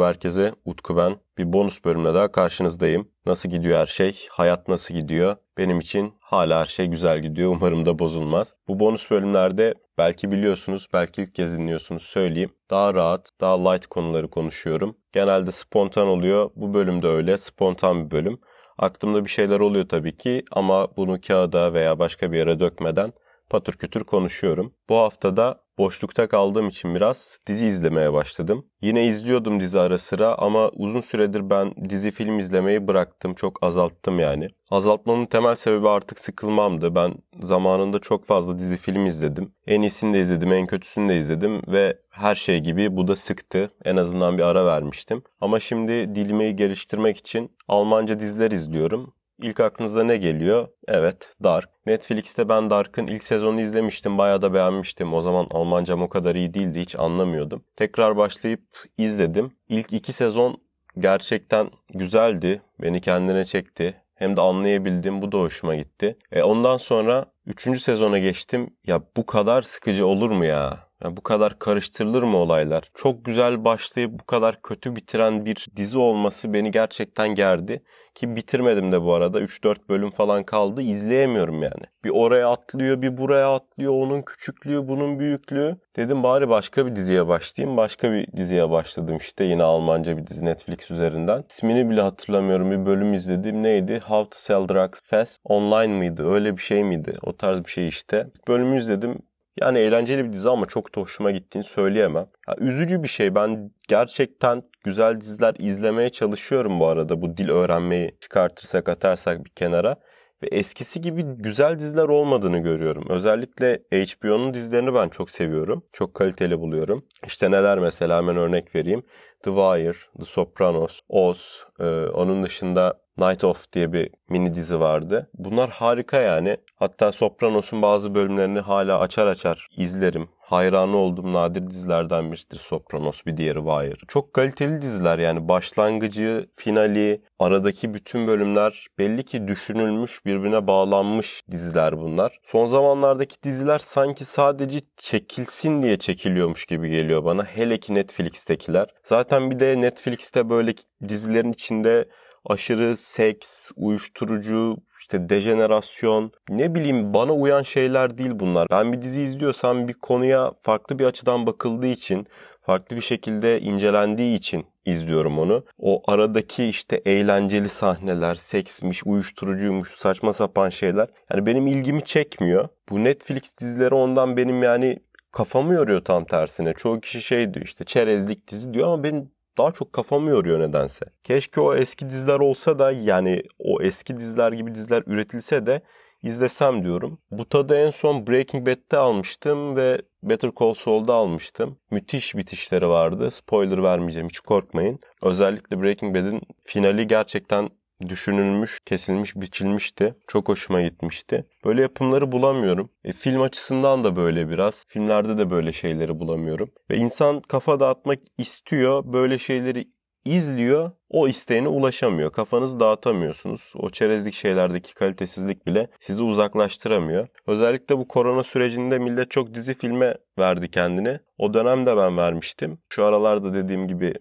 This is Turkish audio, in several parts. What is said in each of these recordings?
Merhaba herkese, Utku ben. Bir bonus bölümle daha karşınızdayım. Nasıl gidiyor her şey? Hayat nasıl gidiyor? Benim için hala her şey güzel gidiyor. Umarım da bozulmaz. Bu bonus bölümlerde belki biliyorsunuz, belki ilk kez dinliyorsunuz söyleyeyim. Daha rahat, daha light konuları konuşuyorum. Genelde spontan oluyor. Bu bölümde öyle. Spontan bir bölüm. Aklımda bir şeyler oluyor tabii ki ama bunu kağıda veya başka bir yere dökmeden patır kütür konuşuyorum. Bu haftada boşlukta kaldığım için biraz dizi izlemeye başladım. Yine izliyordum dizi ara sıra ama uzun süredir ben dizi film izlemeyi bıraktım. Çok azalttım yani. Azaltmamın temel sebebi artık sıkılmamdı. Ben zamanında çok fazla dizi film izledim. En iyisini de izledim, en kötüsünü de izledim ve her şey gibi bu da sıktı. En azından bir ara vermiştim. Ama şimdi dilimi geliştirmek için Almanca diziler izliyorum. İlk aklınıza ne geliyor? Evet, Dark. Netflix'te ben Dark'ın ilk sezonunu izlemiştim. Bayağı da beğenmiştim. O zaman Almancam o kadar iyi değildi. Hiç anlamıyordum. Tekrar başlayıp izledim. İlk iki sezon gerçekten güzeldi. Beni kendine çekti. Hem de anlayabildim. Bu da hoşuma gitti. E ondan sonra üçüncü sezona geçtim. Ya bu kadar sıkıcı olur mu ya? Yani bu kadar karıştırılır mı olaylar? Çok güzel başlayıp bu kadar kötü bitiren bir dizi olması beni gerçekten gerdi. Ki bitirmedim de bu arada. 3-4 bölüm falan kaldı. İzleyemiyorum yani. Bir oraya atlıyor, bir buraya atlıyor. Onun küçüklüğü, bunun büyüklüğü. Dedim bari başka bir diziye başlayayım. Başka bir diziye başladım işte. Yine Almanca bir dizi Netflix üzerinden. İsmini bile hatırlamıyorum. Bir bölüm izledim. Neydi? How to Sell Drugs Fast Online mıydı? Öyle bir şey miydi? O tarz bir şey işte. Bölümü izledim. Yani eğlenceli bir dizi ama çok da hoşuma gittiğini söyleyemem. Ya, üzücü bir şey. Ben gerçekten güzel diziler izlemeye çalışıyorum bu arada. Bu dil öğrenmeyi çıkartırsak atarsak bir kenara. Ve eskisi gibi güzel diziler olmadığını görüyorum. Özellikle HBO'nun dizilerini ben çok seviyorum. Çok kaliteli buluyorum. İşte neler mesela hemen örnek vereyim. The Wire, The Sopranos, Oz, e, onun dışında Night Of diye bir mini dizi vardı. Bunlar harika yani. Hatta Sopranos'un bazı bölümlerini hala açar açar izlerim. Hayranı olduğum nadir dizilerden birisidir Sopranos, bir diğeri Wire. Çok kaliteli diziler yani başlangıcı, finali, aradaki bütün bölümler belli ki düşünülmüş, birbirine bağlanmış diziler bunlar. Son zamanlardaki diziler sanki sadece çekilsin diye çekiliyormuş gibi geliyor bana. Hele ki Netflix'tekiler. Zaten bir de Netflix'te böyle dizilerin içinde aşırı seks, uyuşturucu, işte dejenerasyon, ne bileyim bana uyan şeyler değil bunlar. Ben bir dizi izliyorsam bir konuya farklı bir açıdan bakıldığı için, farklı bir şekilde incelendiği için izliyorum onu. O aradaki işte eğlenceli sahneler, seksmiş, uyuşturucuymuş, saçma sapan şeyler. Yani benim ilgimi çekmiyor. Bu Netflix dizileri ondan benim yani kafamı yoruyor tam tersine. Çoğu kişi şey diyor işte çerezlik dizi diyor ama benim daha çok kafamı yoruyor nedense. Keşke o eski diziler olsa da yani o eski diziler gibi diziler üretilse de izlesem diyorum. Bu tadı en son Breaking Bad'de almıştım ve Better Call Saul'da almıştım. Müthiş bitişleri vardı. Spoiler vermeyeceğim hiç korkmayın. Özellikle Breaking Bad'in finali gerçekten düşünülmüş, kesilmiş, biçilmişti. Çok hoşuma gitmişti. Böyle yapımları bulamıyorum. E, film açısından da böyle biraz. Filmlerde de böyle şeyleri bulamıyorum. Ve insan kafa dağıtmak istiyor. Böyle şeyleri izliyor. O isteğine ulaşamıyor. Kafanızı dağıtamıyorsunuz. O çerezlik şeylerdeki kalitesizlik bile sizi uzaklaştıramıyor. Özellikle bu korona sürecinde millet çok dizi filme verdi kendini. O dönemde ben vermiştim. Şu aralarda dediğim gibi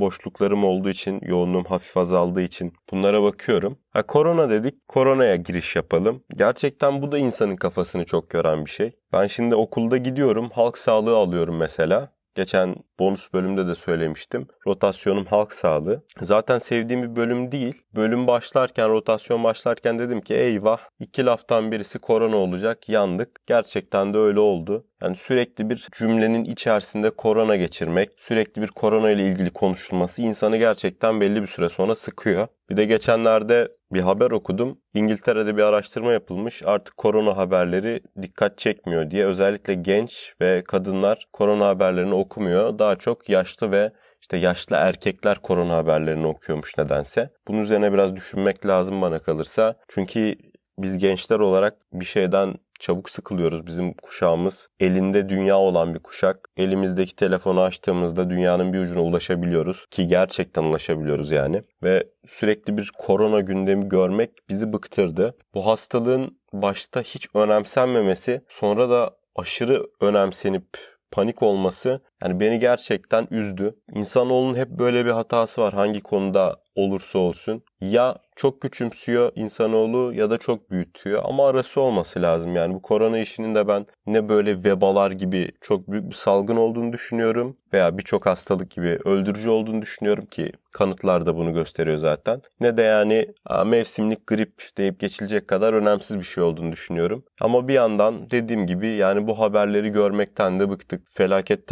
boşluklarım olduğu için, yoğunluğum hafif azaldığı için bunlara bakıyorum. Ha korona dedik, koronaya giriş yapalım. Gerçekten bu da insanın kafasını çok gören bir şey. Ben şimdi okulda gidiyorum, halk sağlığı alıyorum mesela. Geçen bonus bölümde de söylemiştim. Rotasyonum halk sağlığı. Zaten sevdiğim bir bölüm değil. Bölüm başlarken, rotasyon başlarken dedim ki eyvah iki laftan birisi korona olacak yandık. Gerçekten de öyle oldu. Yani sürekli bir cümlenin içerisinde korona geçirmek, sürekli bir korona ile ilgili konuşulması insanı gerçekten belli bir süre sonra sıkıyor. Bir de geçenlerde bir haber okudum. İngiltere'de bir araştırma yapılmış. Artık korona haberleri dikkat çekmiyor diye. Özellikle genç ve kadınlar korona haberlerini okumuyor. Daha çok yaşlı ve işte yaşlı erkekler korona haberlerini okuyormuş nedense. Bunun üzerine biraz düşünmek lazım bana kalırsa. Çünkü biz gençler olarak bir şeyden çabuk sıkılıyoruz. Bizim kuşağımız elinde dünya olan bir kuşak. Elimizdeki telefonu açtığımızda dünyanın bir ucuna ulaşabiliyoruz ki gerçekten ulaşabiliyoruz yani. Ve sürekli bir korona gündemi görmek bizi bıktırdı. Bu hastalığın başta hiç önemsenmemesi sonra da aşırı önemsenip panik olması yani beni gerçekten üzdü. İnsanoğlunun hep böyle bir hatası var hangi konuda olursa olsun. Ya çok küçümsüyor insanoğlu ya da çok büyütüyor ama arası olması lazım. Yani bu korona işinin de ben ne böyle vebalar gibi çok büyük bir salgın olduğunu düşünüyorum veya birçok hastalık gibi öldürücü olduğunu düşünüyorum ki kanıtlar da bunu gösteriyor zaten. Ne de yani mevsimlik grip deyip geçilecek kadar önemsiz bir şey olduğunu düşünüyorum. Ama bir yandan dediğim gibi yani bu haberleri görmekten de bıktık. Felaket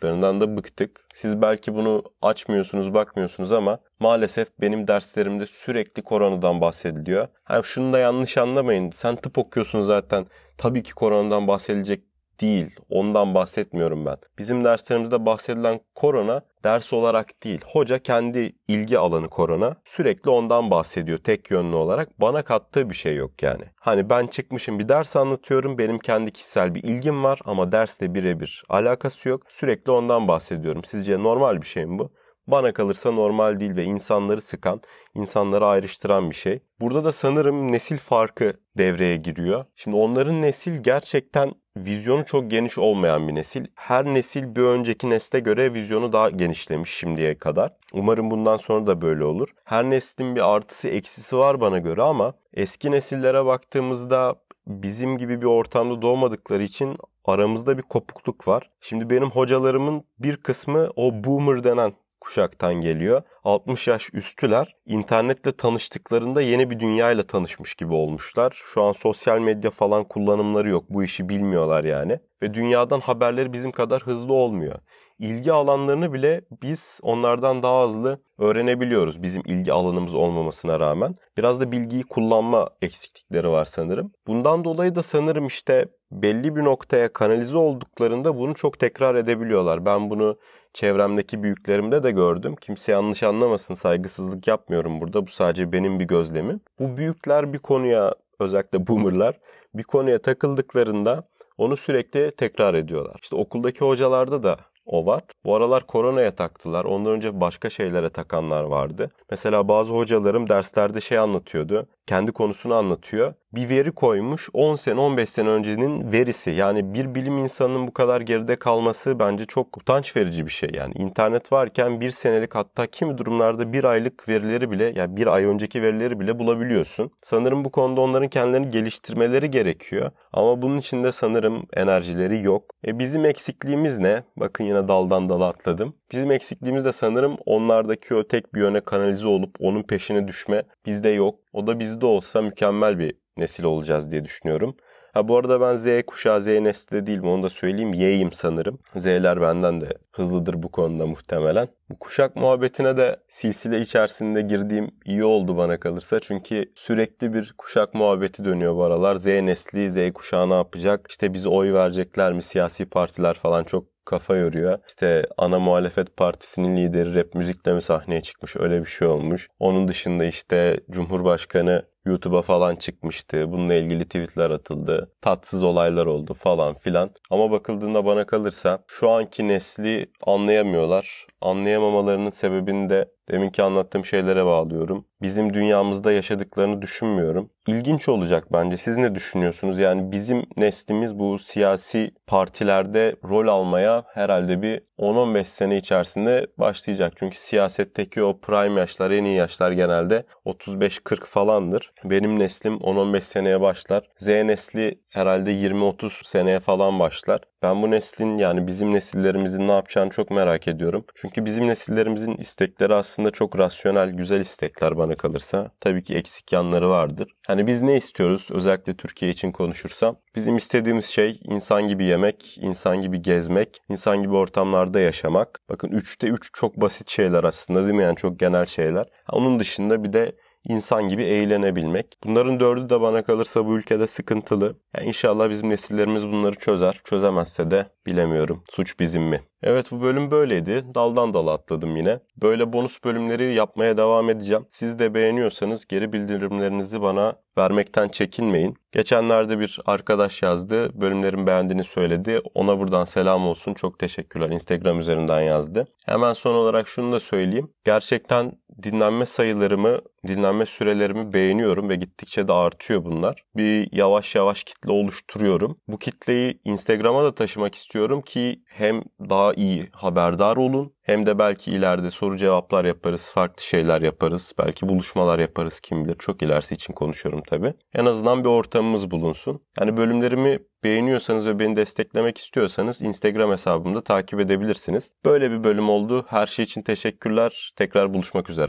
tellallıklarından da bıktık. Siz belki bunu açmıyorsunuz, bakmıyorsunuz ama maalesef benim derslerimde sürekli koronadan bahsediliyor. Ha şunu da yanlış anlamayın. Sen tıp okuyorsun zaten. Tabii ki koronadan bahsedilecek değil. Ondan bahsetmiyorum ben. Bizim derslerimizde bahsedilen korona ders olarak değil. Hoca kendi ilgi alanı korona. Sürekli ondan bahsediyor tek yönlü olarak. Bana kattığı bir şey yok yani. Hani ben çıkmışım bir ders anlatıyorum. Benim kendi kişisel bir ilgim var ama dersle birebir alakası yok. Sürekli ondan bahsediyorum. Sizce normal bir şey mi bu? Bana kalırsa normal değil ve insanları sıkan, insanları ayrıştıran bir şey. Burada da sanırım nesil farkı devreye giriyor. Şimdi onların nesil gerçekten vizyonu çok geniş olmayan bir nesil. Her nesil bir önceki nesle göre vizyonu daha genişlemiş şimdiye kadar. Umarım bundan sonra da böyle olur. Her neslin bir artısı eksisi var bana göre ama eski nesillere baktığımızda bizim gibi bir ortamda doğmadıkları için aramızda bir kopukluk var. Şimdi benim hocalarımın bir kısmı o boomer denen kuşaktan geliyor. 60 yaş üstüler internetle tanıştıklarında yeni bir dünyayla tanışmış gibi olmuşlar. Şu an sosyal medya falan kullanımları yok. Bu işi bilmiyorlar yani. Ve dünyadan haberleri bizim kadar hızlı olmuyor. İlgi alanlarını bile biz onlardan daha hızlı öğrenebiliyoruz bizim ilgi alanımız olmamasına rağmen. Biraz da bilgiyi kullanma eksiklikleri var sanırım. Bundan dolayı da sanırım işte belli bir noktaya kanalize olduklarında bunu çok tekrar edebiliyorlar. Ben bunu çevremdeki büyüklerimde de gördüm. Kimse yanlış anlamasın saygısızlık yapmıyorum burada. Bu sadece benim bir gözlemim. Bu büyükler bir konuya özellikle boomerlar bir konuya takıldıklarında onu sürekli tekrar ediyorlar. İşte okuldaki hocalarda da o var. Bu aralar koronaya taktılar. Ondan önce başka şeylere takanlar vardı. Mesela bazı hocalarım derslerde şey anlatıyordu. Kendi konusunu anlatıyor bir veri koymuş 10 sene 15 sene öncenin verisi. Yani bir bilim insanının bu kadar geride kalması bence çok utanç verici bir şey. Yani internet varken bir senelik hatta kimi durumlarda bir aylık verileri bile yani bir ay önceki verileri bile bulabiliyorsun. Sanırım bu konuda onların kendilerini geliştirmeleri gerekiyor. Ama bunun için de sanırım enerjileri yok. E bizim eksikliğimiz ne? Bakın yine daldan dala atladım. Bizim eksikliğimiz de sanırım onlardaki o tek bir yöne kanalize olup onun peşine düşme bizde yok. O da bizde olsa mükemmel bir nesil olacağız diye düşünüyorum. Ha bu arada ben Z kuşağı Z nesli de değilim onu da söyleyeyim. Y'yim sanırım. Z'ler benden de hızlıdır bu konuda muhtemelen. Bu kuşak muhabbetine de silsile içerisinde girdiğim iyi oldu bana kalırsa. Çünkü sürekli bir kuşak muhabbeti dönüyor bu aralar. Z nesli, Z kuşağı ne yapacak? İşte bize oy verecekler mi? Siyasi partiler falan çok kafa yoruyor. İşte ana muhalefet partisinin lideri rap müzikle mi sahneye çıkmış öyle bir şey olmuş. Onun dışında işte Cumhurbaşkanı YouTube'a falan çıkmıştı. Bununla ilgili tweetler atıldı. Tatsız olaylar oldu falan filan. Ama bakıldığında bana kalırsa şu anki nesli anlayamıyorlar. Anlayamamalarının sebebini de deminki anlattığım şeylere bağlıyorum. Bizim dünyamızda yaşadıklarını düşünmüyorum. İlginç olacak bence. Siz ne düşünüyorsunuz? Yani bizim neslimiz bu siyasi partilerde rol almaya herhalde bir 10-15 sene içerisinde başlayacak. Çünkü siyasetteki o prime yaşlar, en iyi yaşlar genelde 35-40 falandır. Benim neslim 10-15 seneye başlar. Z nesli herhalde 20-30 seneye falan başlar. Ben bu neslin yani bizim nesillerimizin ne yapacağını çok merak ediyorum. Çünkü bizim nesillerimizin istekleri aslında çok rasyonel, güzel istekler bana kalırsa. Tabii ki eksik yanları vardır. Hani biz ne istiyoruz? Özellikle Türkiye için konuşursam. Bizim istediğimiz şey insan gibi yemek, insan gibi gezmek, insan gibi ortamlarda yaşamak. Bakın 3'te 3 çok basit şeyler aslında değil mi? Yani çok genel şeyler. Onun dışında bir de insan gibi eğlenebilmek. Bunların dördü de bana kalırsa bu ülkede sıkıntılı. Yani inşallah bizim nesillerimiz bunları çözer. Çözemezse de bilemiyorum. Suç bizim mi? Evet bu bölüm böyleydi. Daldan dala atladım yine. Böyle bonus bölümleri yapmaya devam edeceğim. Siz de beğeniyorsanız geri bildirimlerinizi bana vermekten çekinmeyin. Geçenlerde bir arkadaş yazdı. Bölümlerin beğendiğini söyledi. Ona buradan selam olsun. Çok teşekkürler. Instagram üzerinden yazdı. Hemen son olarak şunu da söyleyeyim. Gerçekten dinlenme sayılarımı, dinlenme sürelerimi beğeniyorum ve gittikçe de artıyor bunlar. Bir yavaş yavaş kitle oluşturuyorum. Bu kitleyi Instagram'a da taşımak istiyorum ki hem daha iyi haberdar olun hem de belki ileride soru cevaplar yaparız, farklı şeyler yaparız. Belki buluşmalar yaparız kim bilir. Çok ilerisi için konuşuyorum tabii. En azından bir ortamımız bulunsun. Yani bölümlerimi beğeniyorsanız ve beni desteklemek istiyorsanız Instagram hesabımda takip edebilirsiniz. Böyle bir bölüm oldu. Her şey için teşekkürler. Tekrar buluşmak üzere.